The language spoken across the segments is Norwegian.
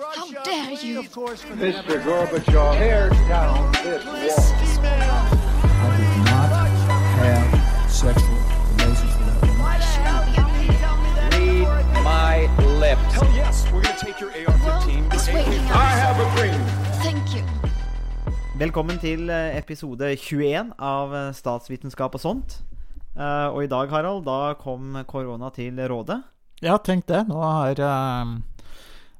How dare you? Mr. Gorbachev, tear down this wall. I did not have sexual relations with that woman. Read my lips. Hell yes, we're gonna take your AR-15. I have a dream. Thank you. Velkommen til eh, episode 21 av eh, Statsvitenskap og sånt. Eh, og i dag, Harald, da kom korona til rådet. Ja, tenk det. Nå har,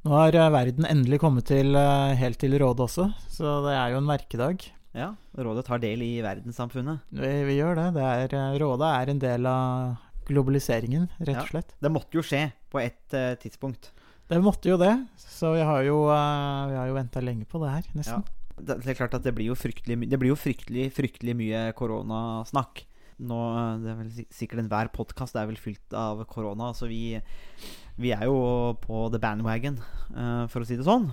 nå har eh, verden endelig kommet til, eh, helt til rådet også, så det er jo en merkedag. Ja, Rådet tar del i verdenssamfunnet. Vi, vi gjør det. det er, eh, rådet er en del av globaliseringen, rett Ja. og slett. Det måtte jo skje på et uh, tidspunkt. Det måtte jo det, så vi har jo, uh, vi har jo venta lenge på det her, nesten. Det, det er klart at det blir jo fryktelig, det blir jo fryktelig, fryktelig mye koronasnakk. Nå, eh, det er vel sikkert enhver podkast er vel fylt av korona, så vi, vi er jo på the bandwagon, uh, for å si det sånn.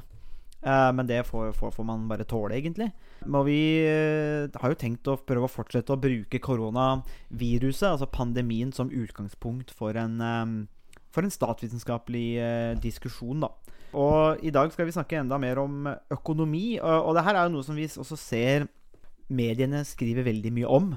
Uh, men det får, får, får man bare tåle, egentlig. Men vi uh, har jo tenkt å prøve å fortsette å bruke koronaviruset, altså pandemien, som utgangspunkt for en, um, for en statsvitenskapelig diskusjon, da. Og i dag skal vi snakke enda mer om økonomi. Og, og det her er jo noe som vi også ser mediene skriver veldig mye om.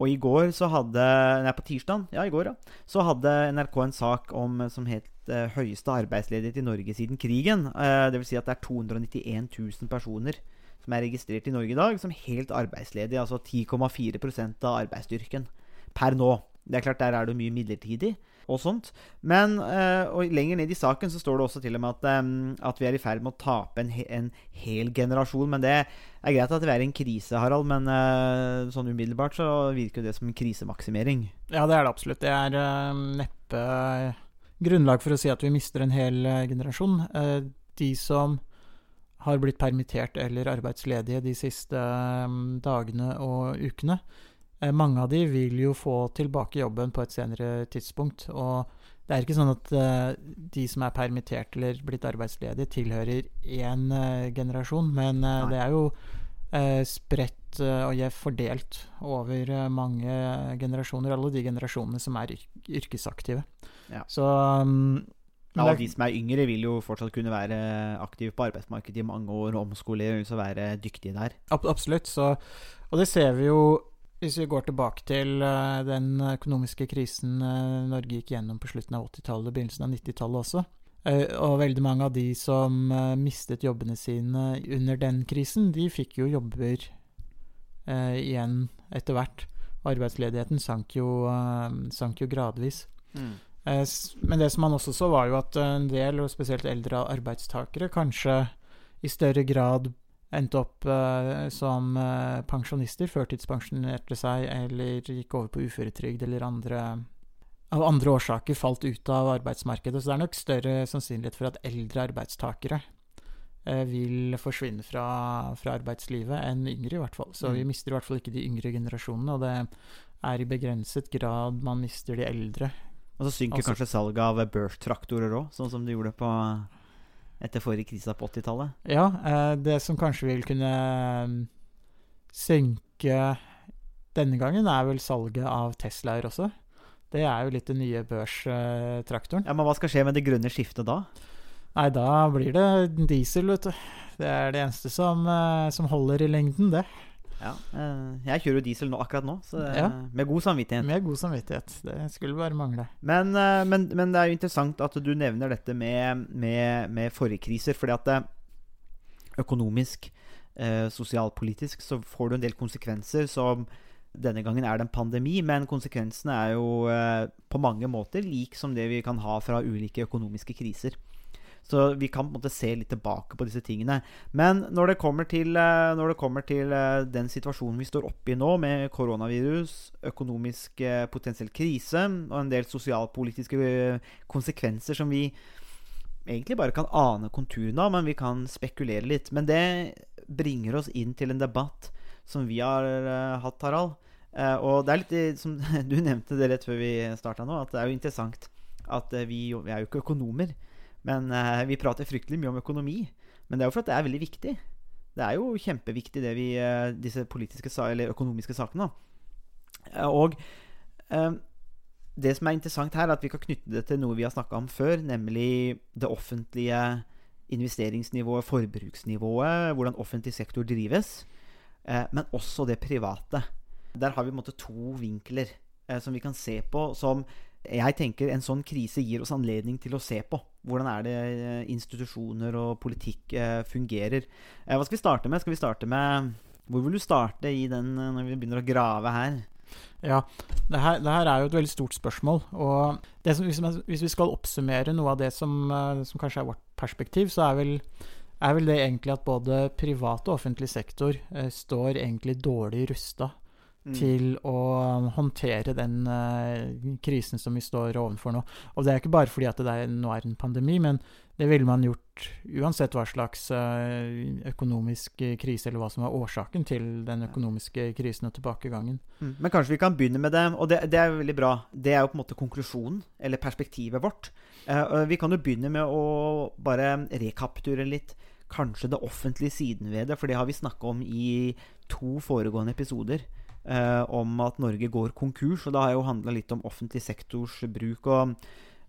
Og i går så hadde Nei, på tirsdag, ja, i går, ja. Så hadde NRK en sak om som het eh, 'Høyeste arbeidsledighet i Norge siden krigen'. Eh, vil si at det er 291 000 personer som er registrert i Norge i dag som helt arbeidsledige. Altså 10,4% av arbeidsstyrken per nå. Det er klart, der er det mye midlertidig og sånt. Men eh, og lenger ned i saken så står det også til og med at, em, at vi er i ferd med å tape en, en hel generasjon. Men det er greit at vi er i en krise, Harald, men eh, sånn umiddelbart så virker det som en krisemaksimering. Ja, det er det absolutt. Det er eh, neppe grunnlag for å si at vi mister en hel eh, generasjon. Eh, de som har blitt permittert eller arbeidsledige de siste eh, dagene og ukene, eh, mange av de vil jo få tilbake jobben på et senere tidspunkt. Og det er ikke sånn at eh, de som er permittert eller blitt arbeidsledige, tilhører én eh, generasjon, men eh, Nei. det er jo eh, spredt eh, og jevnt fordelt over eh, mange generasjoner. Alle de generasjonene som er yrk yrkesaktive. Ja. Så um, men Alle de som er yngre, vil jo fortsatt kunne være aktive på arbeidsmarkedet i mange år, omskolere og være dyktige der. Absolutt. Så, og det ser vi jo hvis vi går tilbake til eh, den økonomiske krisen eh, Norge gikk gjennom på slutten av 80-tallet og begynnelsen av 90-tallet også. Eh, og veldig mange av de som mistet jobbene sine under den krisen, de fikk jo jobber igjen etter hvert. Arbeidsledigheten sank jo, sank jo gradvis. Mm. Men det som man også så, var jo at en del, og spesielt eldre arbeidstakere, kanskje i større grad endte opp uh, som uh, pensjonister, førtidspensjonerte seg eller gikk over på uføretrygd eller andre av andre årsaker falt ut av arbeidsmarkedet. Så det er nok større sannsynlighet for at eldre arbeidstakere uh, vil forsvinne fra, fra arbeidslivet enn yngre, i hvert fall. Så Mm. vi mister i hvert fall ikke de yngre generasjonene, og det er i begrenset grad man mister de eldre. Og så synker Altså- kanskje salget av Birch-traktorer òg, sånn som de gjorde på etter forrige krise på 80-tallet. Ja, eh, det som kanskje vil kunne mm, synke denne gangen, er vel salget av Teslaer også. Det er jo litt den nye børstraktoren. Ja, Men hva skal skje med det grønne skiftet da? Nei, da blir det diesel, vet du. Det er det eneste som, eh, som holder i lengden, det. Ja, eh, Jeg kjører jo diesel nå, akkurat nå, så det, Ja. med god samvittighet. Med god samvittighet. Det skulle bare mangle. Men, eh, men, men det er jo interessant at du nevner dette med, med, med forrige fordi at eh, økonomisk, eh, sosialpolitisk, så får du en del konsekvenser som denne gangen er det en pandemi, men konsekvensene er jo eh, på mange måter lik som det vi kan ha fra ulike økonomiske kriser. Så vi kan på en måte se litt tilbake på disse tingene. Men når det kommer til, eh, når det kommer til eh, den situasjonen vi står oppe i nå, med koronavirus, økonomisk eh, potensiell krise og en del sosialpolitiske konsekvenser som vi egentlig bare kan ane konturene av, men vi kan spekulere litt. Men det bringer oss inn til en debatt som vi har hatt, Harald. Uh, og det er litt som du nevnte det rett før vi starta nå, at det er jo interessant at vi, vi er jo ikke økonomer. Men eh, vi prater fryktelig mye om økonomi. Men det er jo for at det er veldig viktig. Det er jo kjempeviktig, det vi, eh, disse politiske eller økonomiske sakene. da. Eh, Og eh, det som er interessant her, er at vi kan knytte det til noe vi har snakka om før, nemlig det offentlige investeringsnivået, forbruksnivået, hvordan offentlig sektor drives, eh, men også det private. Der har vi på en måte to vinkler eh, som vi kan se på, som jeg tenker en sånn krise gir oss anledning til å se på. Hvordan er det eh, institusjoner og politikk eh, fungerer. Eh, hva skal vi starte med? Skal vi starte med Hvor vil du starte i den når vi begynner å grave her? Ja, det her, det her er jo et veldig stort spørsmål. Og som, hvis, vi skal oppsummere noe av det som, som kanskje er vårt perspektiv, så er vel, er vel det egentlig at både privat og offentlig sektor står egentlig dårlig rusta Mm. til å håndtere den uh, krisen som vi står overfor nå. Og det er ikke bare fordi at det er, nå er en pandemi, men det ville man gjort uansett hva slags uh, økonomisk krise, eller hva som var årsaken til den økonomiske krisen og tilbakegangen. Mm. Men kanskje vi kan begynne med det, og det, det er veldig bra. Det er jo på en måte konklusjonen, eller perspektivet vårt. Uh, vi kan jo begynne med å bare rekapture litt kanskje det offentlige siden ved det, for det har vi snakka om i to foregående episoder. eh, om at Norge går konkurs, og det har jo handla litt om offentlig sektors bruk. og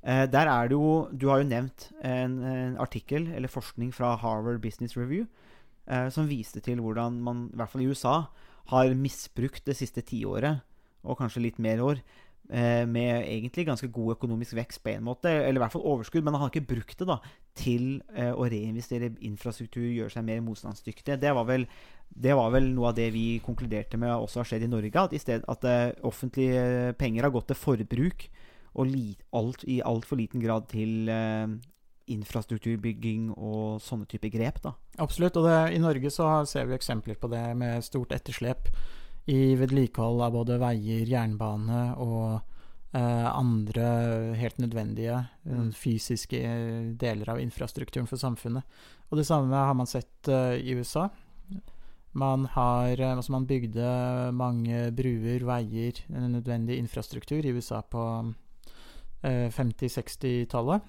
eh, der er det jo Du har jo nevnt en, en artikkel eller forskning fra Harvard Business Review eh, som viste til hvordan man, i hvert fall i USA, har misbrukt det siste tiåret, og kanskje litt mer år, med egentlig ganske god økonomisk vekst på en måte, eller i hvert fall overskudd, men han har ikke brukt det da til eh, å reinvestere i infrastruktur, gjøre seg mer motstandsdyktige. Det var vel det var vel noe av det vi konkluderte med også har skjedd i Norge. At, i sted, at eh, offentlige penger har gått til forbruk, og li, alt, i altfor liten grad til eh, infrastrukturbygging og sånne type grep. da. Absolutt. Og det, i Norge så ser vi eksempler på det med stort etterslep i vedlikehold av både veier, jernbane og eh, andre helt nødvendige eh, fysiske eh, deler av infrastrukturen for samfunnet. Og det samme har man sett i USA. Man har altså man bygde mange bruer, veier, nødvendig infrastruktur i USA på eh, 50-60-tallet.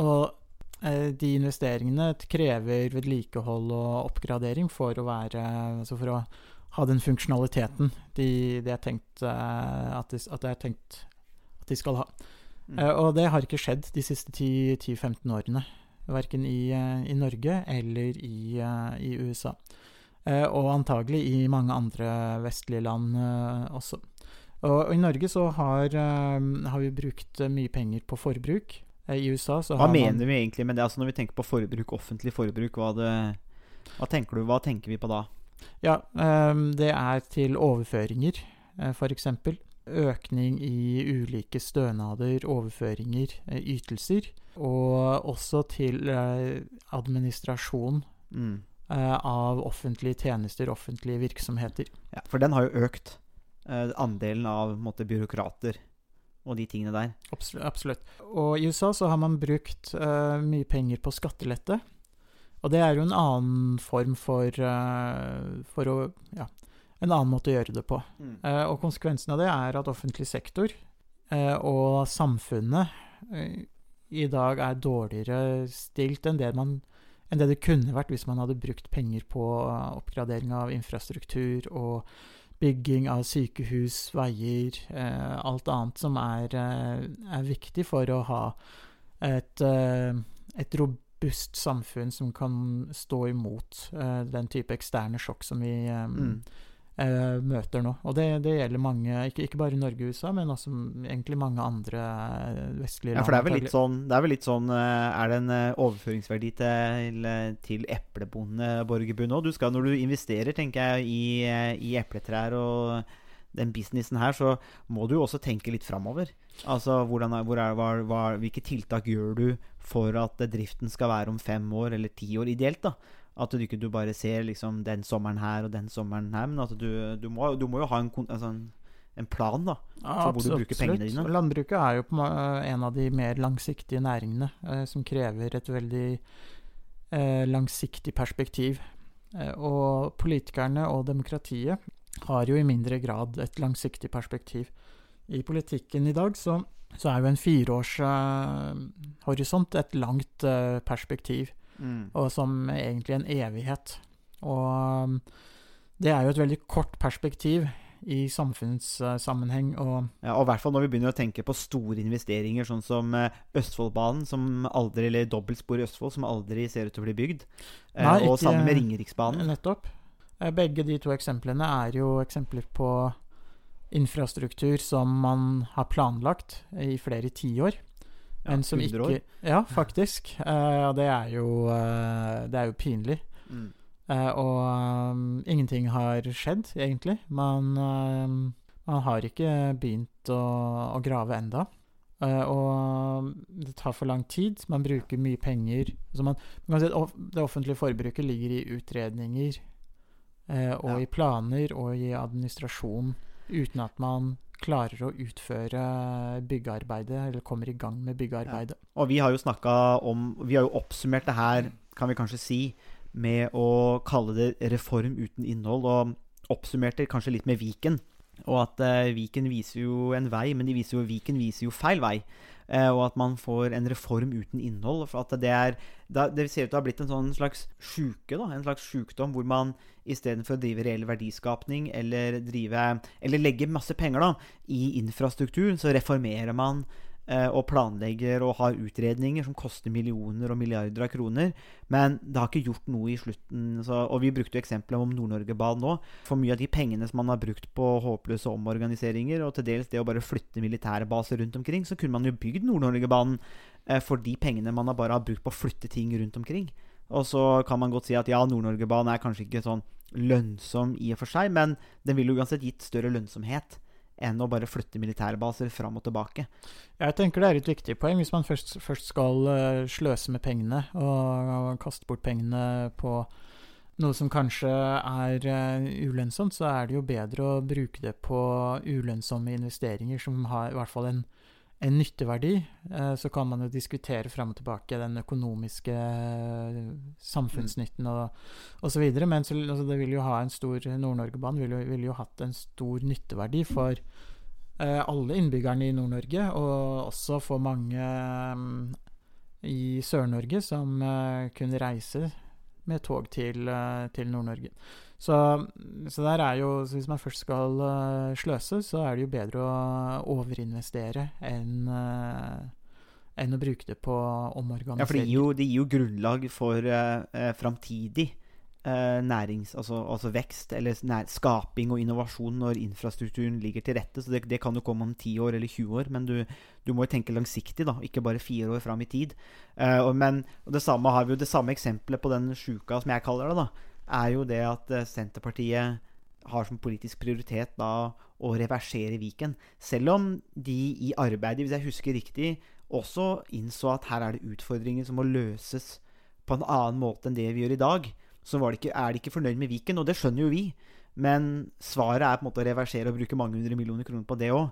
Og de investeringene krever vedlikehold og oppgradering for å være Altså for å ha den funksjonaliteten de, de er tenkt, eh, at, de, at det er tenkt at de skal ha. Mm. Eh, og det har ikke skjedd de siste 10-15 årene. Verken i, eh, i Norge eller i, eh, i USA. Eh, og antagelig i mange andre vestlige land eh, også. Og, og i Norge så har, eh, har vi brukt eh, mye penger på forbruk. Eh, I USA så Hva mener man vi egentlig med det? Altså Når vi tenker på forbruk, offentlig forbruk, hva, det, hva tenker du, hva tenker vi på da? Ja, um, det er til overføringer, f.eks. for eksempel. Økning i ulike stønader, overføringer, eh, ytelser. Og også til eh, administrasjon Mm. eh, av offentlige tjenester, offentlige virksomheter. Ja, for den har jo økt. eh, andelen av måte, byråkrater og de tingene der. Absolutt. absolutt. Og i USA så har man brukt uh, mye penger på skattelette. Og det er jo en annen form for, uh, for å Ja, en annen måte å gjøre det på. Eh, og konsekvensen av det er at offentlig sektor og samfunnet i dag er dårligere stilt enn det, man, enn det det kunne vært hvis man hadde brukt penger på oppgradering av infrastruktur og bygging av sykehus, veier, eh, alt annet som er, eh, er viktig for å ha et, eh, et robust samfunn som kan stå imot eh, den type eksterne sjokk som vi Mm. Eh, møter nå. Og det, det gjelder mange, ikke, ikke bare i Norge og USA, men også egentlig mange andre vestlige land. Ja, for det er vel litt sånn, det er, vel litt sånn eh, Er det en eh, overføringsverdi til, til eplebonde Borgerbunn òg? Du skal, når du investerer, tenker jeg, i, eh, i epletrær og den businessen her, så må du jo også tenke litt framover. Altså, hvordan er, hvor er, hva, hva, hvilke tiltak gjør du for at eh, driften skal være om fem år eller ti år, ideelt? da At du ikke du bare ser liksom den sommeren her og den sommeren her, men at du, du, må, du må jo ha en, altså en, en plan, da. Ja, for hvor du bruker pengene dine. absolutt. Landbruket er jo på en av de mer langsiktige næringene, eh, som krever et veldig eh, langsiktig perspektiv. Eh, og politikerne og demokratiet har jo i mindre grad et langsiktig perspektiv. I politikken i dag så, så er jo en fireårshorisont et langt eh, perspektiv Mm. og som egentlig en evighet. Og um, det er jo et veldig kort perspektiv i samfunnssammenheng. Og Ja, og i hvert fall når vi begynner å tenke på store investeringer, sånn som eh, Østfoldbanen, som aldri, eller dobbeltspor i Østfold, som aldri ser ut til å bli bygd. Eh, Nei, og ikke- sammen med Ringeriksbanen. nettopp. Eh, Begge de to eksemplene er jo eksempler på infrastruktur som man har planlagt i flere tiår. Ja, Men som 100 år. ikke Ja, faktisk. Eh, Og det er jo eh, Det er jo pinlig. Mm. Eh, og um, ingenting har skjedd, egentlig. Man, um, man har ikke begynt å, å grave enda. Uh, og um, det tar for lang tid. Man bruker mye penger. Så man, man kan si det offentlige forbruket ligger i utredninger uh, og Ja. i planer og i administrasjon uten at man klarer å utføre byggearbeidet, eller kommer i gang med byggearbeidet. Og vi har jo snakka om Vi har jo oppsummert det her, kan vi kanskje si, med å kalle det reform uten innhold, og oppsummerte kanskje litt med Viken. Og at uh, Viken viser jo en vei, men viser jo, Viken viser jo feil vei. Eh, og at man får en reform uten innhold. For at det er Det ser ut til å ha blitt en sånn slags sjuke. En slags sjukdom hvor man istedenfor å drive reell verdiskapning eller drive Eller legge masse penger da i infrastruktur, så reformerer man og planlegger og har utredninger som koster millioner og milliarder av kroner. Men det har ikke gjort noe i slutten. Så, og vi brukte jo eksempelet om Nord-Norge-banen nå. For mye av de pengene som man har brukt på håpløse omorganiseringer, og til dels det å bare flytte militære baser rundt omkring, så kunne man jo bygd Nord-Norge-banen eh, for de pengene man bare har brukt på å flytte ting rundt omkring. Og så kan man godt si at ja, Nord-Norge-banen er kanskje ikke sånn lønnsom i og for seg, men den ville uansett gitt større lønnsomhet enn å bare flytte militærbaser fram og tilbake. Jeg tenker det er et viktig poeng. Hvis man først, først skal eh, sløse med pengene og, og kaste bort pengene på noe som kanskje er eh, ulønnsomt, så er det jo bedre å bruke det på ulønnsomme investeringer som har i hvert fall en, en nytteverdi. Eh, så kan man jo diskutere fram og tilbake den økonomiske eh, samfunnsnytten og osv. Men så, altså, det vil jo ha en stor Nord-Norge-banen ville ville jo hatt en stor nytteverdi for eh, alle innbyggerne i Nord-Norge, og også for mange i Sør-Norge som kunne reise med tog til, til Nord-Norge. Så, så der er jo så Hvis man først skal uh, sløse, så er det jo bedre å overinvestere enn uh, enn å bruke det på omorganisering. Ja, for det gir jo, det gir jo grunnlag for uh, framtidig uh, nærings... Altså, altså vekst, eller nær, skaping og innovasjon når infrastrukturen ligger til rette. Så det, det kan jo komme om 10 år eller 20 år, men du, du må jo tenke langsiktig, da, ikke bare fire år fram i tid. Og, men og det samme har vi jo det samme eksempelet på den sjuka, som jeg kaller det, da, er jo det at eh, Senterpartiet har som politisk prioritet da å reversere Viken. Selv om de i arbeidet, hvis jeg husker riktig, også innså at her er det utfordringer som må løses på en annen måte enn det vi gjør i dag, så det ikke, er de ikke fornøyd med Viken. Og det skjønner jo vi. Men svaret er på en måte å reversere og bruke mange hundre millioner kroner på det òg.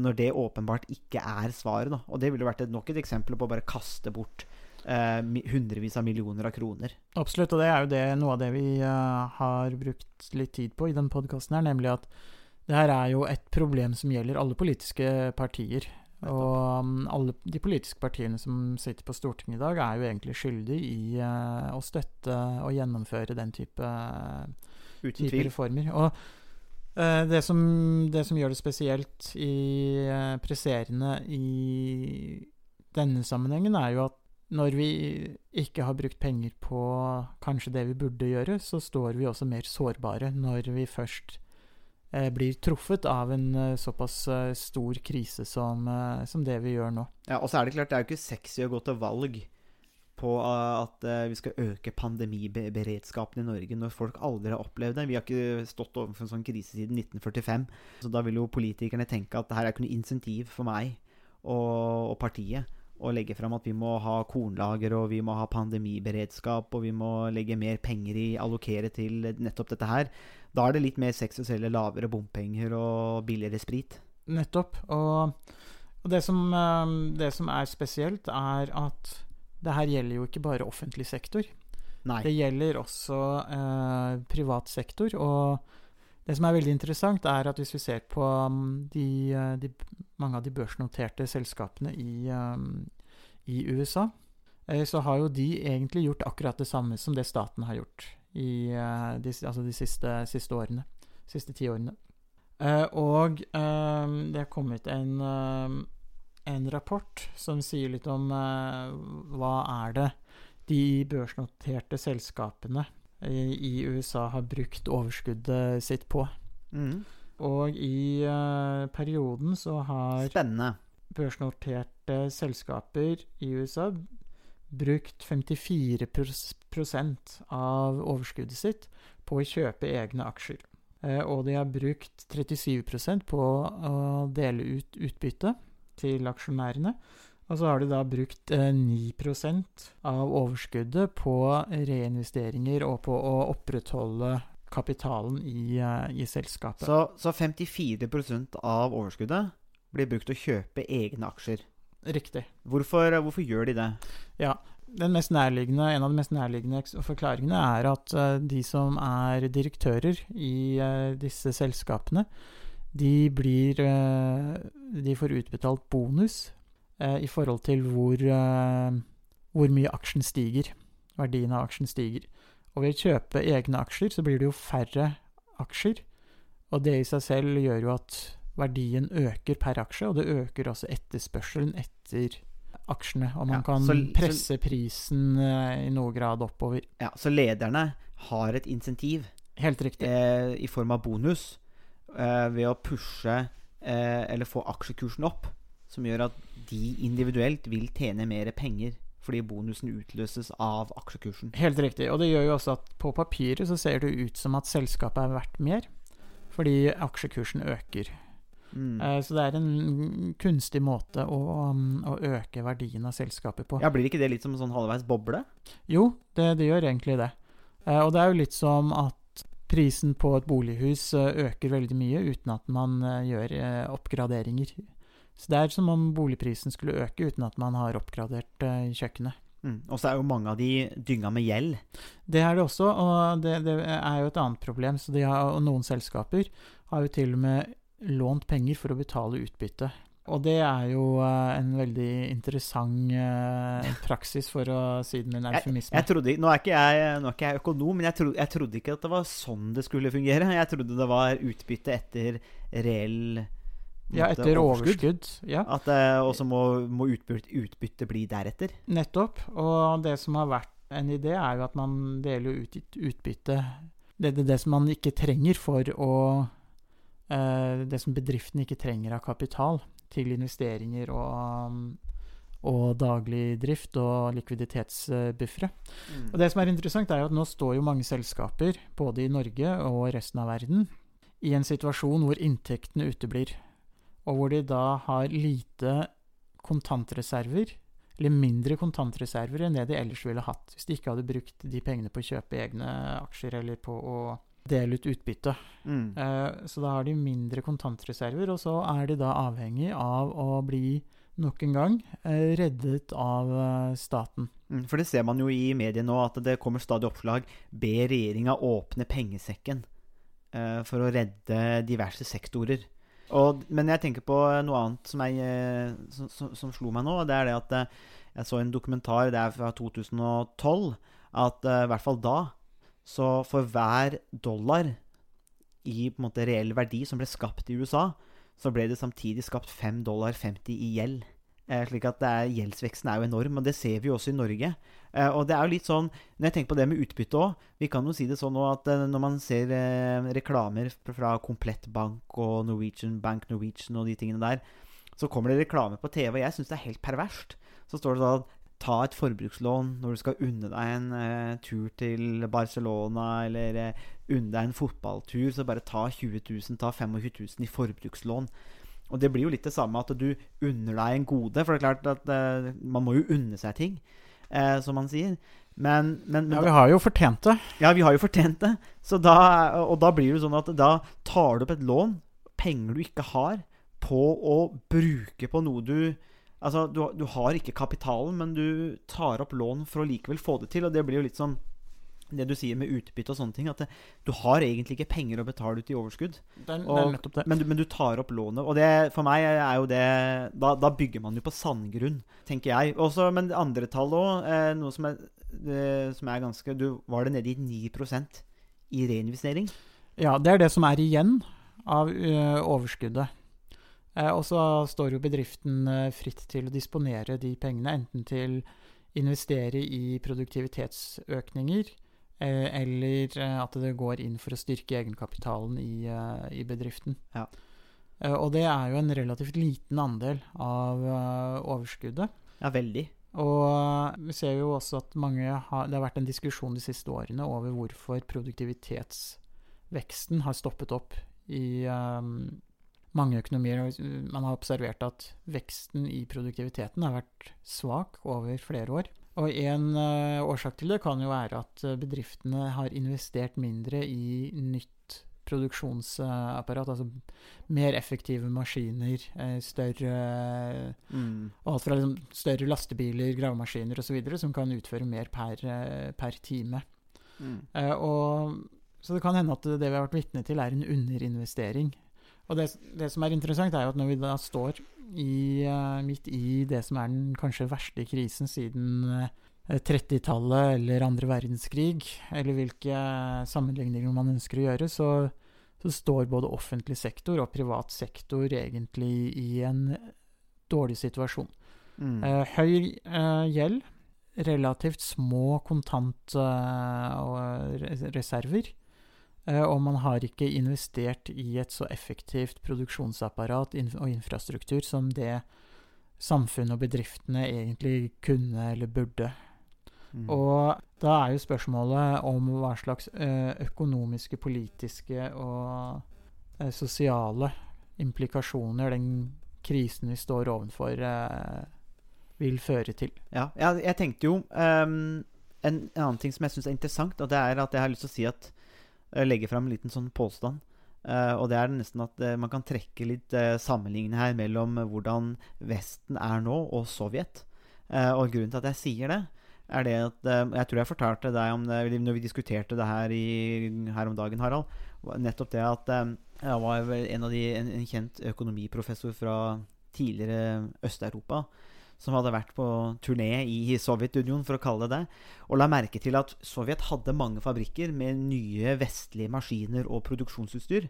Når det åpenbart ikke er svaret. Da. Og det ville vært et, nok et eksempel på å bare kaste bort hundrevis av millioner av kroner. Absolutt, og det er jo det, noe av det vi eh, har brukt litt tid på i den podkasten her, nemlig at det her er jo et problem som gjelder alle politiske partier. Og um, alle de politiske partiene som sitter på Stortinget i dag, er jo egentlig skyldig i eh, å støtte og gjennomføre den type, type reformer. Og eh, det, som, det som gjør det spesielt i, eh, presserende i denne sammenhengen, er jo at når vi ikke har brukt penger på kanskje det vi burde gjøre, så står vi også mer sårbare når vi først eh, blir truffet av en eh, såpass eh, stor krise som, eh, som det vi gjør nå. Ja, og så er det klart, det er jo ikke sexy å gå til valg på uh, at uh, vi skal øke pandemiberedskapen i Norge når folk aldri har opplevd det. Vi har ikke stått overfor en sånn krise siden 1945. Så da vil jo politikerne tenke at det her er ikke noe insentiv for meg og, og partiet å legge fram at vi må ha kornlager og vi må ha pandemiberedskap og vi må legge mer penger i allokere til nettopp dette her. Da er det litt mer sex å selge lavere bompenger og billigere sprit. Nettopp. Og, og det, som, eh, det som er spesielt, er at det her gjelder jo ikke bare offentlig sektor. Nei. Det gjelder også eh, privat sektor. Og det som er veldig interessant, er at hvis vi ser på um, de, eh, de, mange av de børsnoterte selskapene i, um, i USA, eh, så har jo de egentlig gjort akkurat det samme som det staten har gjort i eh, de, altså de siste, siste årene. Siste ti årene. Og eh, det er kommet en, en rapport som sier litt om hva er det de børsnoterte selskapene i, i USA har brukt overskuddet sitt på. Mm. Og i uh, perioden så har Spennende. børsnoterte selskaper i USA brukt 54 pros- prosent av overskuddet sitt på å kjøpe egne aksjer. Uh, og de har brukt 37% på å dele ut utbytte til aksjonærene. Og så har de da brukt eh, 9% av overskuddet på reinvesteringer og på å opprettholde kapitalen i, eh, i selskapet. Så, så 54% av overskuddet blir brukt til å kjøpe egne aksjer. Riktig. Hvorfor, hvorfor gjør de det? Den mest en av de mest nærliggende forklaringene er at eh, de som er direktører i eh, disse selskapene, de blir eh, De får utbetalt bonus eh, i forhold til hvor, eh, hvor mye aksjen stiger. Verdien av aksjen stiger. Og ved å kjøpe egne aksjer, så blir det jo færre aksjer. Og det i seg selv gjør jo at verdien øker per aksje, og det øker også etterspørselen etter aksjene. Og man Ja, kan så- så- presse prisen eh, i noe grad oppover. Ja, Så lederne har et insentiv Helt riktig. eh, i form av bonus eh, ved å pushe eh, eller få aksjekursen opp, som gjør at de individuelt vil tjene mer penger fordi bonusen utløses av aksjekursen. Helt riktig. Og det gjør jo også at på papiret så ser det ut som at selskapet er verdt mer, fordi aksjekursen øker. Mm. Eh, Så det er en kunstig måte å, um, å øke verdien av selskapet på. Ja, Blir ikke det litt som en sånn halvveis boble? Jo, det, det gjør egentlig det. Eh, Og det er jo litt som at prisen på et bolighus eh, øker veldig mye uten at man gjør oppgraderinger. Så det er som om boligprisen skulle øke uten at man har oppgradert eh, kjøkkenet. Mm. Og så er jo mange av de dynga med gjeld. Det er det også, og det, det er jo et annet problem. Så de har, og noen selskaper har jo til og med lånt penger for å betale utbytte. Og det er jo eh, en veldig interessant eh, praksis, for å si det med en eufemisme. Jeg trodde, nå, er ikke jeg, nå er ikke jeg økonom, men jeg trodde, jeg trodde ikke at det var sånn det skulle fungere. Jeg trodde det var utbytte etter reell ja, etter overskudd. Ja, At det Og så må, må utbytte, utbytte bli deretter. nettopp. Og det som har vært en idé, er jo at man deler ut ut- utbytte det, det, det som man ikke trenger for å eh, Det som bedriften ikke trenger av kapital til investeringer og, og daglig drift og likviditetsbuffere. Og det som er interessant, er jo at nå står jo mange selskaper, både i Norge og resten av verden, i en situasjon hvor inntektene uteblir, og hvor de da har lite kontantreserver, eller mindre kontantreserver enn det de ellers ville hatt, hvis de ikke hadde brukt de pengene på å kjøpe egne aksjer eller på å dele ut utbytte. Mm. Eh, Så da har de mindre kontantreserver, og så er de da avhengig av å bli nok en gang eh, reddet av eh, staten. Mm, For det ser man jo i mediene nå, at det kommer stadig oppslag Be regjeringa åpne pengesekken for å redde diverse sektorer. Og, men jeg tenker på noe annet som, jeg, eh, som, som, som slo meg nå. og Det er det at eh, jeg så en dokumentar, det er fra 2012, at eh, i hvert fall da Så for hver dollar i på en måte reell verdi som ble skapt i USA, så ble det samtidig skapt 5 dollar 50 i gjeld. Eh, slik at er, Gjeldsveksten er jo enorm, og det ser vi jo også i Norge. Eh, og det er jo litt sånn, Når jeg tenker på det med utbytte òg Vi kan jo si det sånn at eh, når man ser reklamer fra- Komplett Bank og Norwegian Bank Norwegian og de tingene der, så kommer det reklame på TV, og jeg syns det er helt perverst. Så står det da Ta et forbrukslån når du skal unne deg en eh, tur til Barcelona, eller eh, unne deg en fotballtur, så bare ta 20 000, ta 25 000 i forbrukslån. Og det blir jo litt det samme at du unner deg en gode, for det er klart at eh, man må jo unne seg ting, eh, som man sier. Men, men, men Ja, vi har jo fortjent det. ja, vi har jo fortjent det. Så da, og da blir det sånn at da tar du opp et lån, penger du ikke har, på å bruke på noe du Altså, du, du har ikke kapitalen, men du tar opp lån for å likevel få det til. Og det blir jo litt sånn det du sier med utbytte og sånne ting, at det, du har egentlig ikke penger å betale ut i overskudd. Det er, Og- den nettopp det. Men du, men du tar opp lånet. Og det, for meg er jo det Da, da bygger man jo på sandgrunn, tenker jeg. Også, men andre tall òg, eh, noe som er, eh, som er ganske du, Var det nede i 9% i reinvestering? Ja, det er det som er igjen av uh, overskuddet. Eh, og så står jo bedriften uh, fritt til å disponere de pengene, enten til investere i produktivitetsøkninger, eller eh, at det går inn for å styrke egenkapitalen i, eh, i bedriften. Ja. Eh, og det er jo en relativt liten andel av eh, overskuddet. Ja, veldig. Og eh, vi ser jo også at mange har, det har vært en diskusjon de siste årene over hvorfor produktivitetsveksten har stoppet opp i um, mange økonomier. Man har observert at veksten i produktiviteten har vært svak over flere år. Og en eh, årsak til det kan jo være at eh, bedriftene har investert mindre i nytt produksjonsapparat, altså mer effektive maskiner, eh, større Mm. alt fra liksom større lastebiler, gravemaskiner osv. som kan utføre mer per, per time. Mm. Og, så det kan hende at det vi har vært vitne til, er en underinvestering. Og det, det som er interessant, er jo at når vi da står i, eh, midt i det som er den kanskje verste krisen siden eh, 30-tallet eller andre verdenskrig, eller hvilke sammenligninger man ønsker å gjøre, så, så står både offentlig sektor og privat sektor egentlig i en dårlig situasjon. Mm. Eh, høy eh, gjeld, relativt små kontantreserver, eh, og man har ikke investert i et så effektivt produksjonsapparat og infrastruktur som det samfunnet og bedriftene egentlig kunne eller burde. Mm. Og da er jo spørsmålet om hva slags eh, økonomiske, politiske og eh, sosiale implikasjoner den krisen vi står overfor, eh, vil føre til. Ja, jeg, jeg tenkte jo um, en, en annen ting som jeg syns er interessant, og det er at jeg har lyst til å si at eh, Legge fram en liten sånn påstand. Eh, og det er nesten at eh, man kan trekke litt uh, sammenligne her mellom hvordan Vesten er nå, og Sovjet. Eh, og grunnen til at jeg sier det, er det at eh, Jeg tror jeg fortalte deg om det når vi diskuterte det her, i, her om dagen, Harald. Nettopp det at eh, jeg var en av de en, en kjent økonomiprofessor fra tidligere Øst-Europa som hadde vært på turné i Sovjetunionen, for å kalle det det, og la merke til at Sovjet hadde mange fabrikker med nye vestlige maskiner og produksjonsutstyr.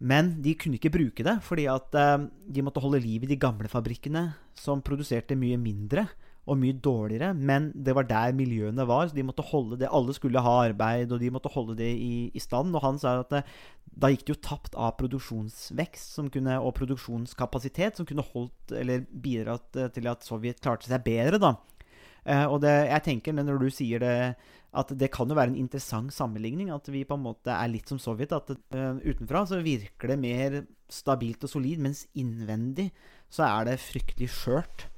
Men de kunne ikke bruke det, fordi at eh, de måtte holde liv i de gamle fabrikkene, som produserte mye mindre og mye dårligere. Men det var der miljøene var, så de måtte holde det. Alle skulle ha arbeid, og de måtte holde det i, i stand. Og han sa at det, da gikk det jo tapt av produksjonsvekst kunne, og produksjonskapasitet som kunne holdt eller bidratt eh, til at Sovjet klarte seg bedre. da. Uh, og det, jeg tenker når du sier det, at det kan jo være en interessant sammenligning. At vi på en måte er litt som Sovjet. At uh, utenfra så virker det mer stabilt og solid, mens innvendig så er det fryktelig skjørt.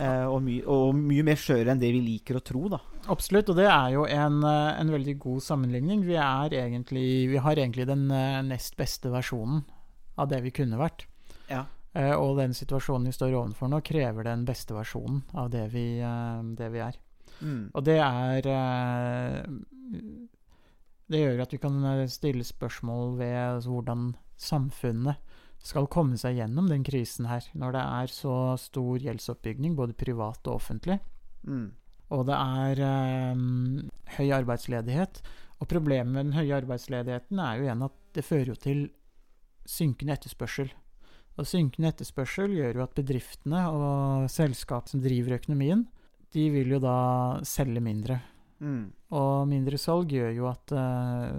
Eh, og, my og mye mer skjøre enn det vi liker å tro, da. Absolutt, og det er jo en, eh, en veldig god sammenligning. Vi, er egentlig, vi har egentlig den eh, nest beste versjonen av det vi kunne vært. Ja. Eh, og den situasjonen vi står overfor nå, krever den beste versjonen av det vi, det vi er. Mm. Og det er Det gjør at vi kan stille spørsmål ved hvordan samfunnet skal komme seg gjennom den krisen her, når det er så stor gjeldsoppbygging, både privat og offentlig. Mm. Og det er eh, høy arbeidsledighet. Og problemet med den høye arbeidsledigheten er jo igjen at det fører jo til synkende etterspørsel. Og synkende etterspørsel gjør jo at bedriftene og selskap som driver økonomien, de vil jo da selge mindre. Mm. Og mindre salg gjør jo at eh,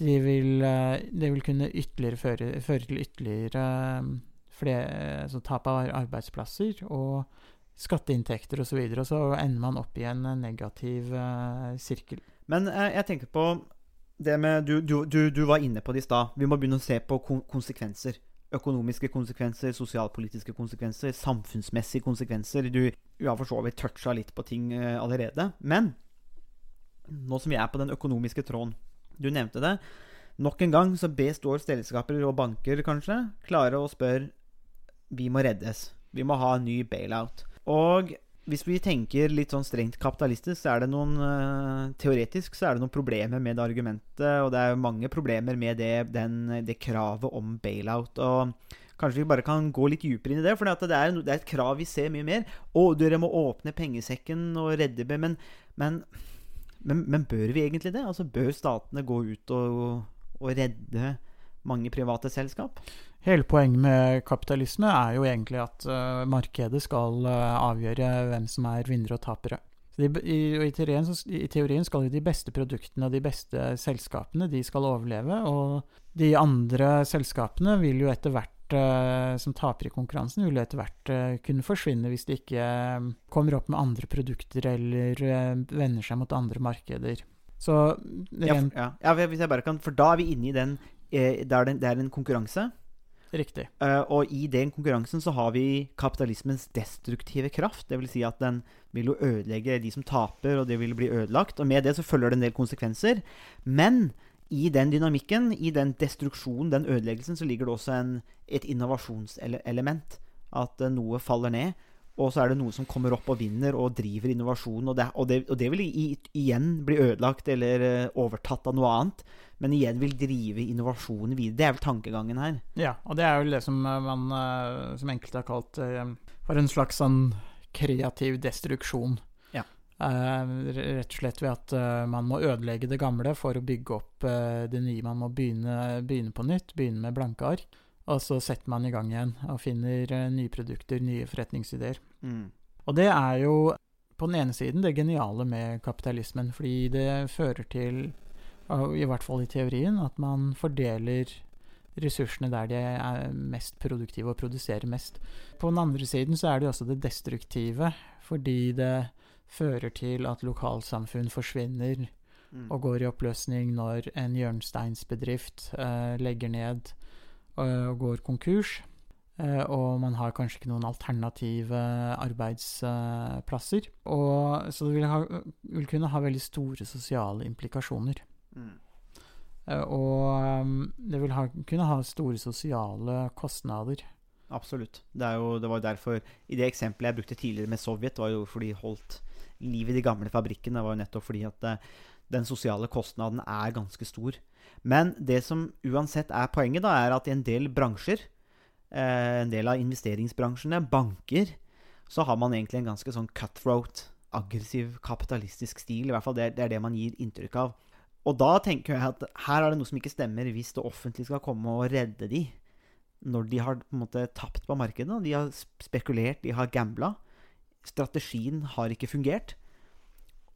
de vil, eh, det vil kunne ytterligere føre, føre til ytterligere eh, flere, så tap av arbeidsplasser og skatteinntekter osv. Og, så og så ender man opp i en eh, negativ uh, sirkel. Men eh, jeg tenker på det med Du, du, du, du var inne på det i stad. Vi må begynne å se på kon konsekvenser. Økonomiske konsekvenser, sosialpolitiske konsekvenser, samfunnsmessige konsekvenser. Du har for så vidt toucha litt på ting eh, allerede. Men nå som vi er på den økonomiske tråden Du nevnte det. Nok en gang så består selskaper og banker kanskje klare å spørre Vi må reddes. Vi må ha en ny bailout. Og hvis vi tenker litt sånn strengt kapitalistisk, så er det noen eh, Teoretisk så er det noen problemer med det argumentet, og det er mange problemer med det, den, det kravet om bailout. Og kanskje vi bare kan gå litt dypere inn i det, for det det er et krav vi ser mye mer. Å, dere må åpne pengesekken og redde men, men, men, men bør vi egentlig det? Altså Bør statene gå ut og, og redde mange private selskap. Hele poenget med kapitalisme er jo egentlig at uh, markedet skal uh, avgjøre hvem som er vinnere og tapere. De, i, og i, teorien, så, I teorien skal jo de beste produktene og de beste selskapene de skal overleve. Og de andre selskapene vil jo etter hvert som taper i konkurransen, vil etter hvert eh, kunne forsvinne hvis de ikke eh, kommer opp med andre produkter eller eh, vender seg mot andre markeder. Så Ja, rent ja, ja. ja, hvis jeg bare kan, for da er vi inne i den eh, der det, er en konkurranse. riktig. Eh, og i den konkurransen så har vi kapitalismens destruktive kraft. Det vil si at den vil jo ødelegge de som taper, og det vil bli ødelagt. Og med det så følger det en del konsekvenser. Men i den dynamikken, i den destruksjonen, den ødeleggelsen, så ligger det også en, et innovasjonselement. At eh, noe faller ned. Og så er det noe som kommer opp og vinner og driver innovasjon. Og det, og og det vil igjen bli ødelagt eller eh, overtatt av noe annet. Men igjen vil drive innovasjonen videre. Det er vel tankegangen her. Ja, og det er vel det som eh, man Som enkelte har kalt for en slags sånn kreativ destruksjon. Eh, rett og slett ved at eh, man må ødelegge det gamle for å bygge opp eh, det nye. Man må begynne, begynne på nytt, begynne med blanke ark. Og så setter man i gang igjen og finner nye produkter, nye forretningsideer. Mm. Og det er jo på den ene siden det geniale med kapitalismen, fordi det fører til, i hvert fall i teorien, at man fordeler ressursene der de er mest produktive og produserer mest. På den andre siden så er det jo også det destruktive, fordi det fører til at lokalsamfunn forsvinner Mm. og går i oppløsning når en hjørnesteinsbedrift eh, legger ned og, og går konkurs. Eh, og man har kanskje ikke noen alternative arbeidsplasser. Og, så det vil, ha, vil kunne ha veldig store sosiale implikasjoner. Mm. Eh, og um, det vil ha, kunne ha store sosiale kostnader. Absolutt. Det, jo, det var derfor I det eksempelet jeg brukte tidligere med Sovjet, var jo fordi de holdt liv i de gamle fabrikkene. Var jo nettopp fordi at eh, den sosiale kostnaden er ganske stor. Men det som uansett er poenget, da, er at i en del bransjer, eh, en del av investeringsbransjene, banker, så har man egentlig en ganske sånn cutthroat, aggressiv, kapitalistisk stil. I hvert fall det, det er det man gir inntrykk av. Og da tenker jeg at her er det noe som ikke stemmer hvis det offentlige skal komme og redde de når de har på en måte tapt på markedet. De har spekulert, de har gambla. Strategien har ikke fungert.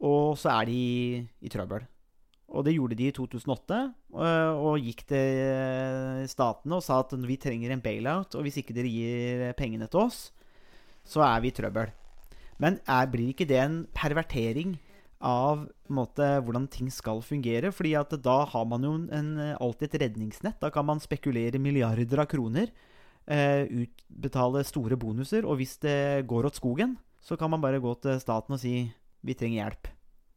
Og så er de i trøbbel. Og det gjorde de i 2008, og, og gikk til statene og sa at vi trenger en bailout, og hvis ikke dere gir pengene til oss, så er vi i trøbbel. Men er, blir ikke det en pervertering av måte, hvordan ting skal fungere? Fordi at da har man jo en, alltid et redningsnett. Da kan man spekulere milliarder av kroner. Eh, utbetale store bonuser. Og hvis det går åt skogen, så kan man bare gå til staten og si vi trenger hjelp.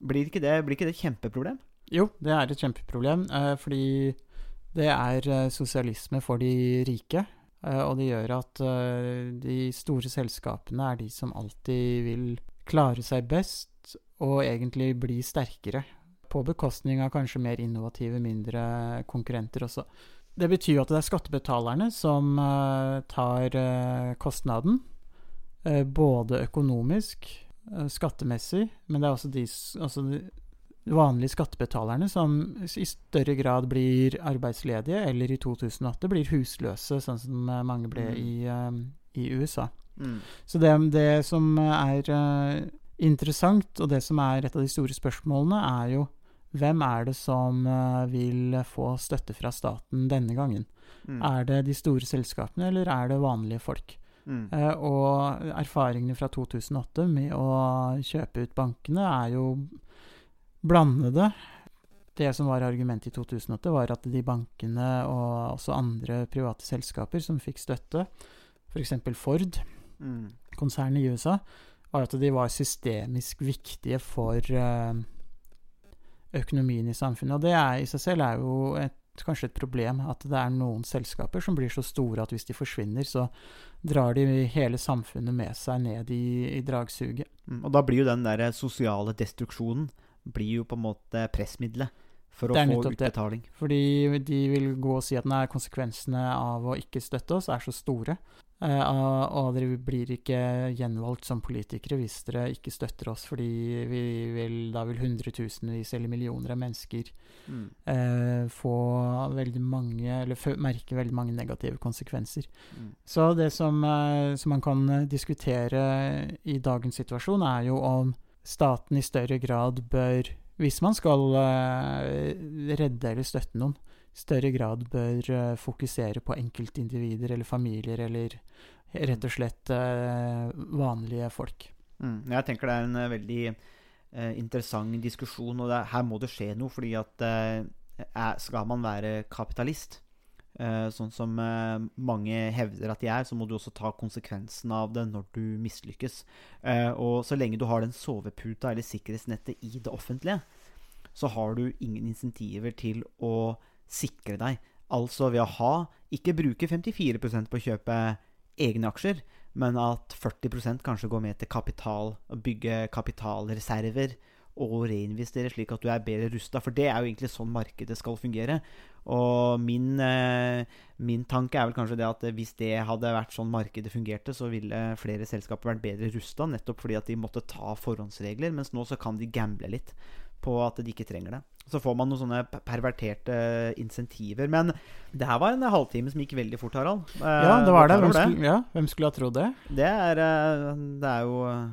Blir ikke det, blir ikke det et kjempeproblem? Jo, det er et kjempeproblem, eh, fordi det er eh, sosialisme for de rike. Eh, og det gjør at de store selskapene er de som alltid vil klare seg best og egentlig bli sterkere. På bekostning av kanskje mer innovative, mindre konkurrenter også. Det betyr jo at det er skattebetalerne som tar kostnaden. Eh, både økonomisk, eh, skattemessig, men det er også de, altså de vanlige skattebetalerne som i større grad blir arbeidsledige, eller i 2008 blir husløse, sånn som eh, mange ble Mm. i, i USA. Mm. Så det, det som er interessant, og det som er et av de store spørsmålene, er jo hvem er det som vil få støtte fra staten denne gangen? Mm. Er det de store selskapene, eller er det vanlige folk? Mm. Eh, og erfaringene fra 2008 med å kjøpe ut bankene er jo blandede. Det som var argumentet i 2008, var at de bankene og også andre private selskaper som fikk støtte, f.eks. Ford, Mm. konsernet i USA, var at de var systemisk viktige for eh, økonomien i samfunnet. Og det er, i seg selv er jo et, kanskje et problem at det er noen selskaper som blir så store at hvis de forsvinner, så drar de hele samfunnet med seg ned i, i dragsuget. Mm. Og da blir jo den der sosiale destruksjonen blir jo på en måte pressmiddelet for å få nettopp det. utbetaling. Fordi de vil gå og si at nei, konsekvensene av å ikke støtte oss er så store. Eh, og og dere blir ikke gjenvalgt som politikere hvis dere ikke støtter oss, fordi vi vil, da vil hundretusenvis eller millioner av mennesker Mm. eh, få veldig mange, eller merke veldig mange negative konsekvenser. Mm. Så det som, eh, som man kan eh, diskutere i dagens situasjon, er jo om staten i større grad bør, hvis man skal eh, redde eller støtte noen, i større grad bør eh, fokusere på enkeltindivider eller familier eller rett og slett eh, vanlige folk. Mm. Jeg tenker det er en veldig eh, interessant diskusjon, og det, er- her må det skje noe. fordi at eh, skal man være kapitalist, sånn som eh, mange hevder at de er, så må du også ta konsekvensen av det når du mislykkes. Eh, og så lenge du har den soveputa eller sikkerhetsnettet i det offentlige, så har du ingen insentiver til å sikre deg. Altså ved å ha Ikke bruke 54% på å kjøpe egne aksjer, men at 40% kanskje går med til kapital, å bygge kapitalreserver og reinvestere slik at du er bedre rusta. For det er jo egentlig sånn markedet skal fungere. Og min, eh, min tanke er vel kanskje det at hvis det hadde vært sånn markedet fungerte, så ville flere selskaper vært bedre rusta, nettopp fordi at de måtte ta forhåndsregler, mens nå så kan de gamble litt på at de ikke trenger det. Så får man noen sånne perverterte insentiver. Men det her var en halvtime som gikk veldig fort, Harald. Eh, Ja, det var er det. Hvem skulle, ja, hvem skulle ha trodd det? det er, eh, det er jo eh,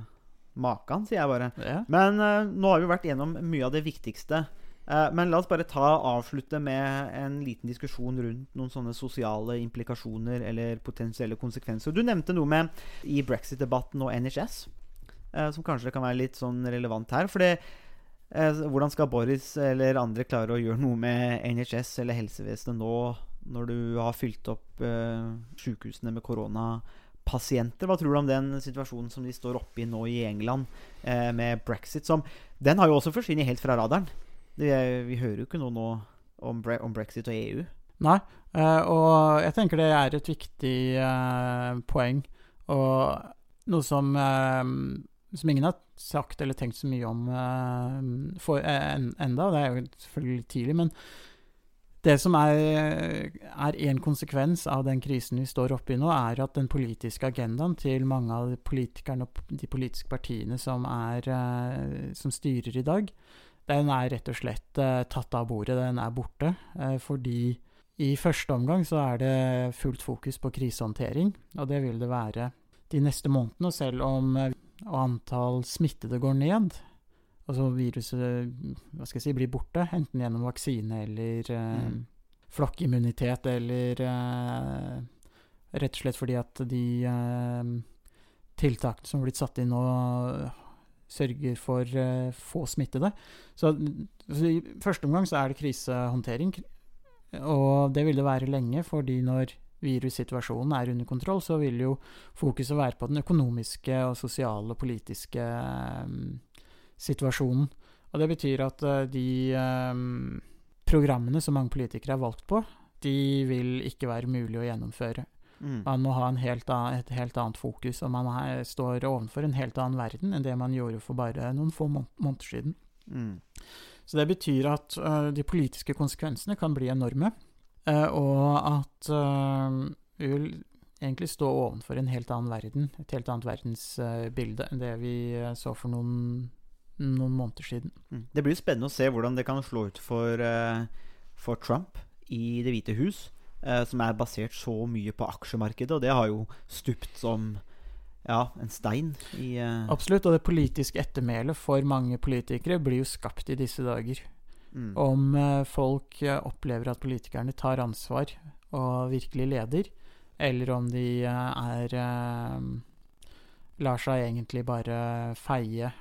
makan, sier jeg bare. Ja. Men uh, nå har vi vært gjennom mye av det viktigste. Uh, men la oss bare ta avslutte med en liten diskusjon rundt noen sånne sosiale implikasjoner eller potensielle konsekvenser. Du nevnte noe med i brexit-debatten og NHS, uh, som kanskje kan være litt sånn relevant her. For det, eh, hvordan skal Boris eller andre klare å gjøre noe med NHS eller helsevesenet nå når du har fylt opp eh, sykehusene med koronapasienter? Hva tror du om den situasjonen som de står oppe i nå i England eh, med brexit? Som, den har jo også forsvunnet helt fra radaren. Det, vi hører jo ikke noe nå om, bre om brexit og EU. Nei, eh, og jeg tenker det er et viktig eh, poeng, og noe som, eh, som ingen har sagt eller tenkt så mye om eh, for, eh, en, enda, det er jo selvfølgelig tidlig, men det som er, er en konsekvens av den krisen vi står oppe i nå, er at den politiske agendaen til mange av politikerne og de politiske partiene som, er, eh, som styrer i dag, den er rett og slett eh, tatt av bordet. Den er borte. eh, fordi i første omgang så er det fullt fokus på krisehåndtering, og det vil det være de neste månedene. Selv om antall smittede går ned, altså viruset hva skal jeg si, blir borte, enten gjennom vaksine eller eh, Mm. flokkimmunitet eller eh, rett og slett fordi at de eh, tiltakene som har blitt satt inn nå, sørger for eh, få smittede. Så, så i første omgang så er det krisehåndtering, og det vil det være lenge, fordi når virussituasjonen er under kontroll, så vil jo fokuset være på den økonomiske og sosiale og politiske eh, situasjonen. Og det betyr at eh, de eh, programmene som mange politikere er valgt på, de vil ikke være mulig å gjennomføre. Mm. Man må ha en helt annen, et helt annet fokus, og man er, står overfor en helt annen verden enn det man gjorde for bare noen få mån- måneder siden. Mm. Så det betyr at uh, de politiske konsekvensene kan bli enorme, uh, og at uh, vi vil egentlig stå ovenfor en helt annen verden, et helt annet verdensbilde enn det vi så for noen, noen måneder siden. Mm. Det blir spennende å se hvordan det kan slå ut for, eh, for Trump i Det hvite hus, eh, som er basert så mye på aksjemarkedet, og det har jo stupt som ja, en stein i eh, Absolutt, og det politiske ettermælet for mange politikere blir jo skapt i disse dager. mm. Om folk opplever at politikerne tar ansvar og virkelig leder, eller om de er lar seg egentlig bare feie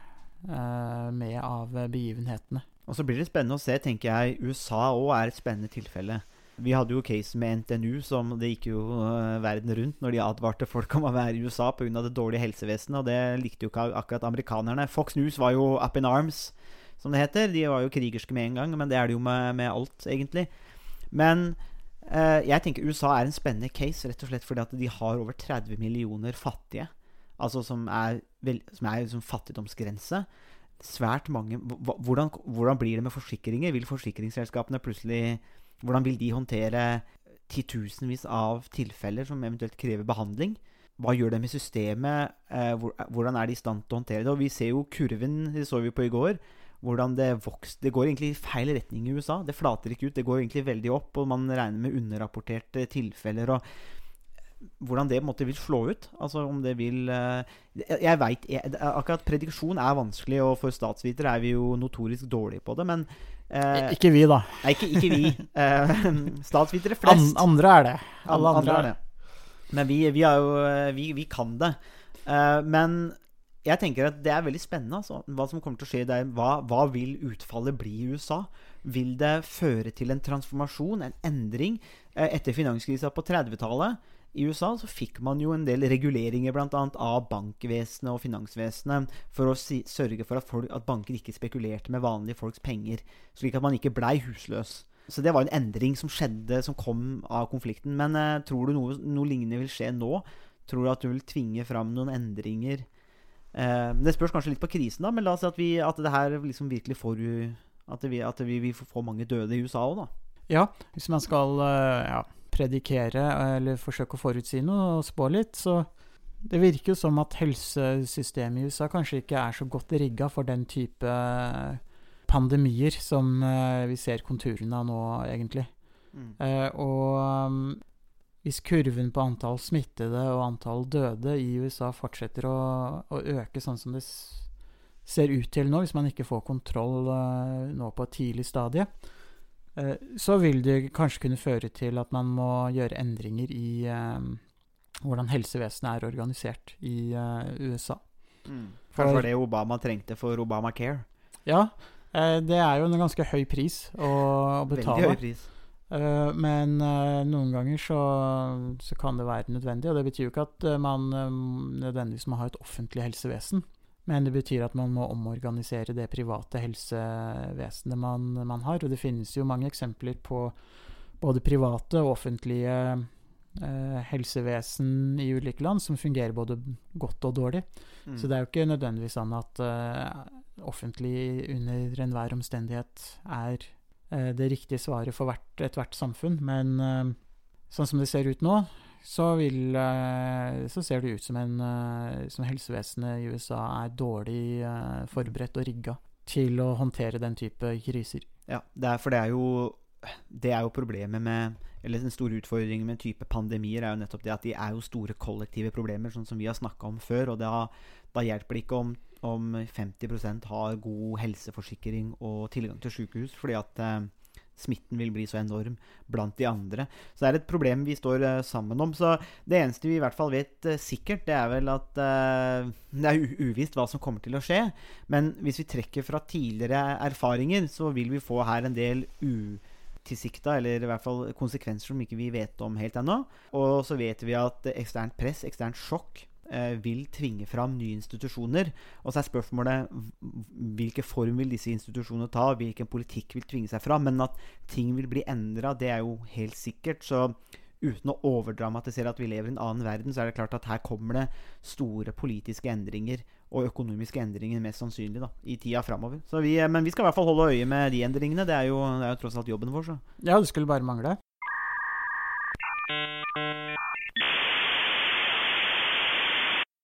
med av begivenhetene. Og så blir det spennende å se, tenker jeg. USA òg er et spennende tilfelle. Vi hadde jo case med NTNU, som det gikk jo eh, verden rundt når de advarte folk om å være i USA pga. det dårlige helsevesenet, og det likte jo ikke akkurat amerikanerne. Fox News var jo up in arms, som det heter. De var jo krigerske med en gang, men det er det jo med, med alt, egentlig. Men eh, jeg tenker USA er en spennende case, rett og slett fordi at de har over 30 millioner fattige. Altså som er, som er liksom fattigdomsgrense. svært mange hvordan, hvordan blir det med forsikringer? Vil forsikringsselskapene plutselig Hvordan vil de håndtere titusenvis av tilfeller som eventuelt krever behandling? Hva gjør det med systemet? Eh, hvordan er de i stand til å håndtere det? Og vi ser jo kurven, det så vi på i går, hvordan det vokser. Det går egentlig i feil retning i USA. Det flater ikke ut. Det går egentlig veldig opp, og man regner med underrapporterte tilfeller. og hvordan det på en måte vil slå ut. Altså om det vil eh, Jeg, veit Akkurat prediksjon er vanskelig, og for statsvitere er vi jo notorisk dårlige på det, men eh, Ikke vi, da. Nei, ikke, ikke vi. Eh, statsvitere An flest. andre er det. Alle andre er det. Men vi, vi, jo, vi, vi kan det. Eh, men jeg tenker at det er veldig spennende altså, hva som kommer til å skje der. Hva, hva vil utfallet bli i USA? Vil det føre til en transformasjon, en endring? Eh, etter finanskrisa på 30-tallet i USA så fikk man jo en del reguleringer bl.a. av bankvesenet og finansvesenet for å si, sørge for at, folk, at banker ikke spekulerte med vanlige folks penger, slik at man ikke blei husløs. Så det var en endring som skjedde, som kom av konflikten. Men eh, tror du noe, noe lignende vil skje nå? Tror du at du vil tvinge fram noen endringer? Eh, det spørs kanskje litt på krisen, da, men la oss si at, vi, at det her liksom virkelig får At vi, at vi, vi får mange døde i USA òg, da. Ja, hvis man skal eh, ja, predikere eller forsøke å forutsi noe og spå litt, så det virker jo som at helsesystemet i USA kanskje ikke er så godt rigga for den type pandemier som eh, vi ser konturene av nå, egentlig. Mm. Eh, og hvis kurven på antall smittede og antall døde i USA fortsetter å, å øke sånn som det ser ut til nå, hvis man ikke får kontroll eh, nå på et tidlig stadie, eh, så vil det kanskje kunne føre til at man må gjøre endringer i eh, hvordan helsevesenet er organisert i eh, USA. For det var det Obama trengte for Obamacare. Ja, eh, det er jo en ganske høy pris å, å betale. Veldig høy pris. Eh, men eh, noen ganger så, så kan det være nødvendig. Og det betyr jo ikke at eh, man eh, nødvendigvis må ha et offentlig helsevesen. Men det betyr at man må omorganisere det private helsevesenet man, man har. Og det finnes jo mange eksempler på både private og offentlige eh, helsevesen i ulike land som fungerer både godt og dårlig. Mm. Så det er jo ikke nødvendigvis sånn at eh, offentlig under enhver omstendighet er eh, det riktige svaret for hvert, ethvert samfunn. Men eh, sånn som det ser ut nå, så, vil, eh, så ser det ut som, en, eh, som helsevesenet i USA er dårlig eh, forberedt og rigga til å håndtere den type kriser. Ja, det er, for det er jo Det er jo problemet med Eller den store utfordringen med type pandemier er jo nettopp det at de er jo store kollektive problemer, sånn som vi har snakka om før. Og da, da hjelper det ikke om, om 50% har god helseforsikring og tilgang til sykehus, fordi at eh, smitten vil bli så enorm blant de andre. Så det er et problem vi står uh, sammen om. Så det eneste vi i hvert fall vet uh, sikkert, det er vel at uh, det er uvisst hva som kommer til å skje. Men hvis vi trekker fra tidligere erfaringer, så vil vi få her en del utilsikta, eller i hvert fall konsekvenser som ikke vi vet om helt ennå. Og så vet vi at eksternt press, eksternt sjokk, vil tvinge fram nye institusjoner. Og så er spørsmålet hvilken form vil disse institusjonene ta, hvilken politikk vil tvinge seg fram. Men at ting vil bli endra, det er jo helt sikkert. Så uten å overdramatisere at vi lever i en annen verden, så er det klart at her kommer det store politiske endringer og økonomiske endringer mest sannsynlig da, i tida framover. Eh, men vi skal i hvert fall holde øye med de endringene. Det er jo, det er jo tross alt jobben vår. Så. Ja, det skulle bare mangle.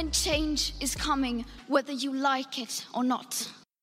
And change is coming whether you like it or not.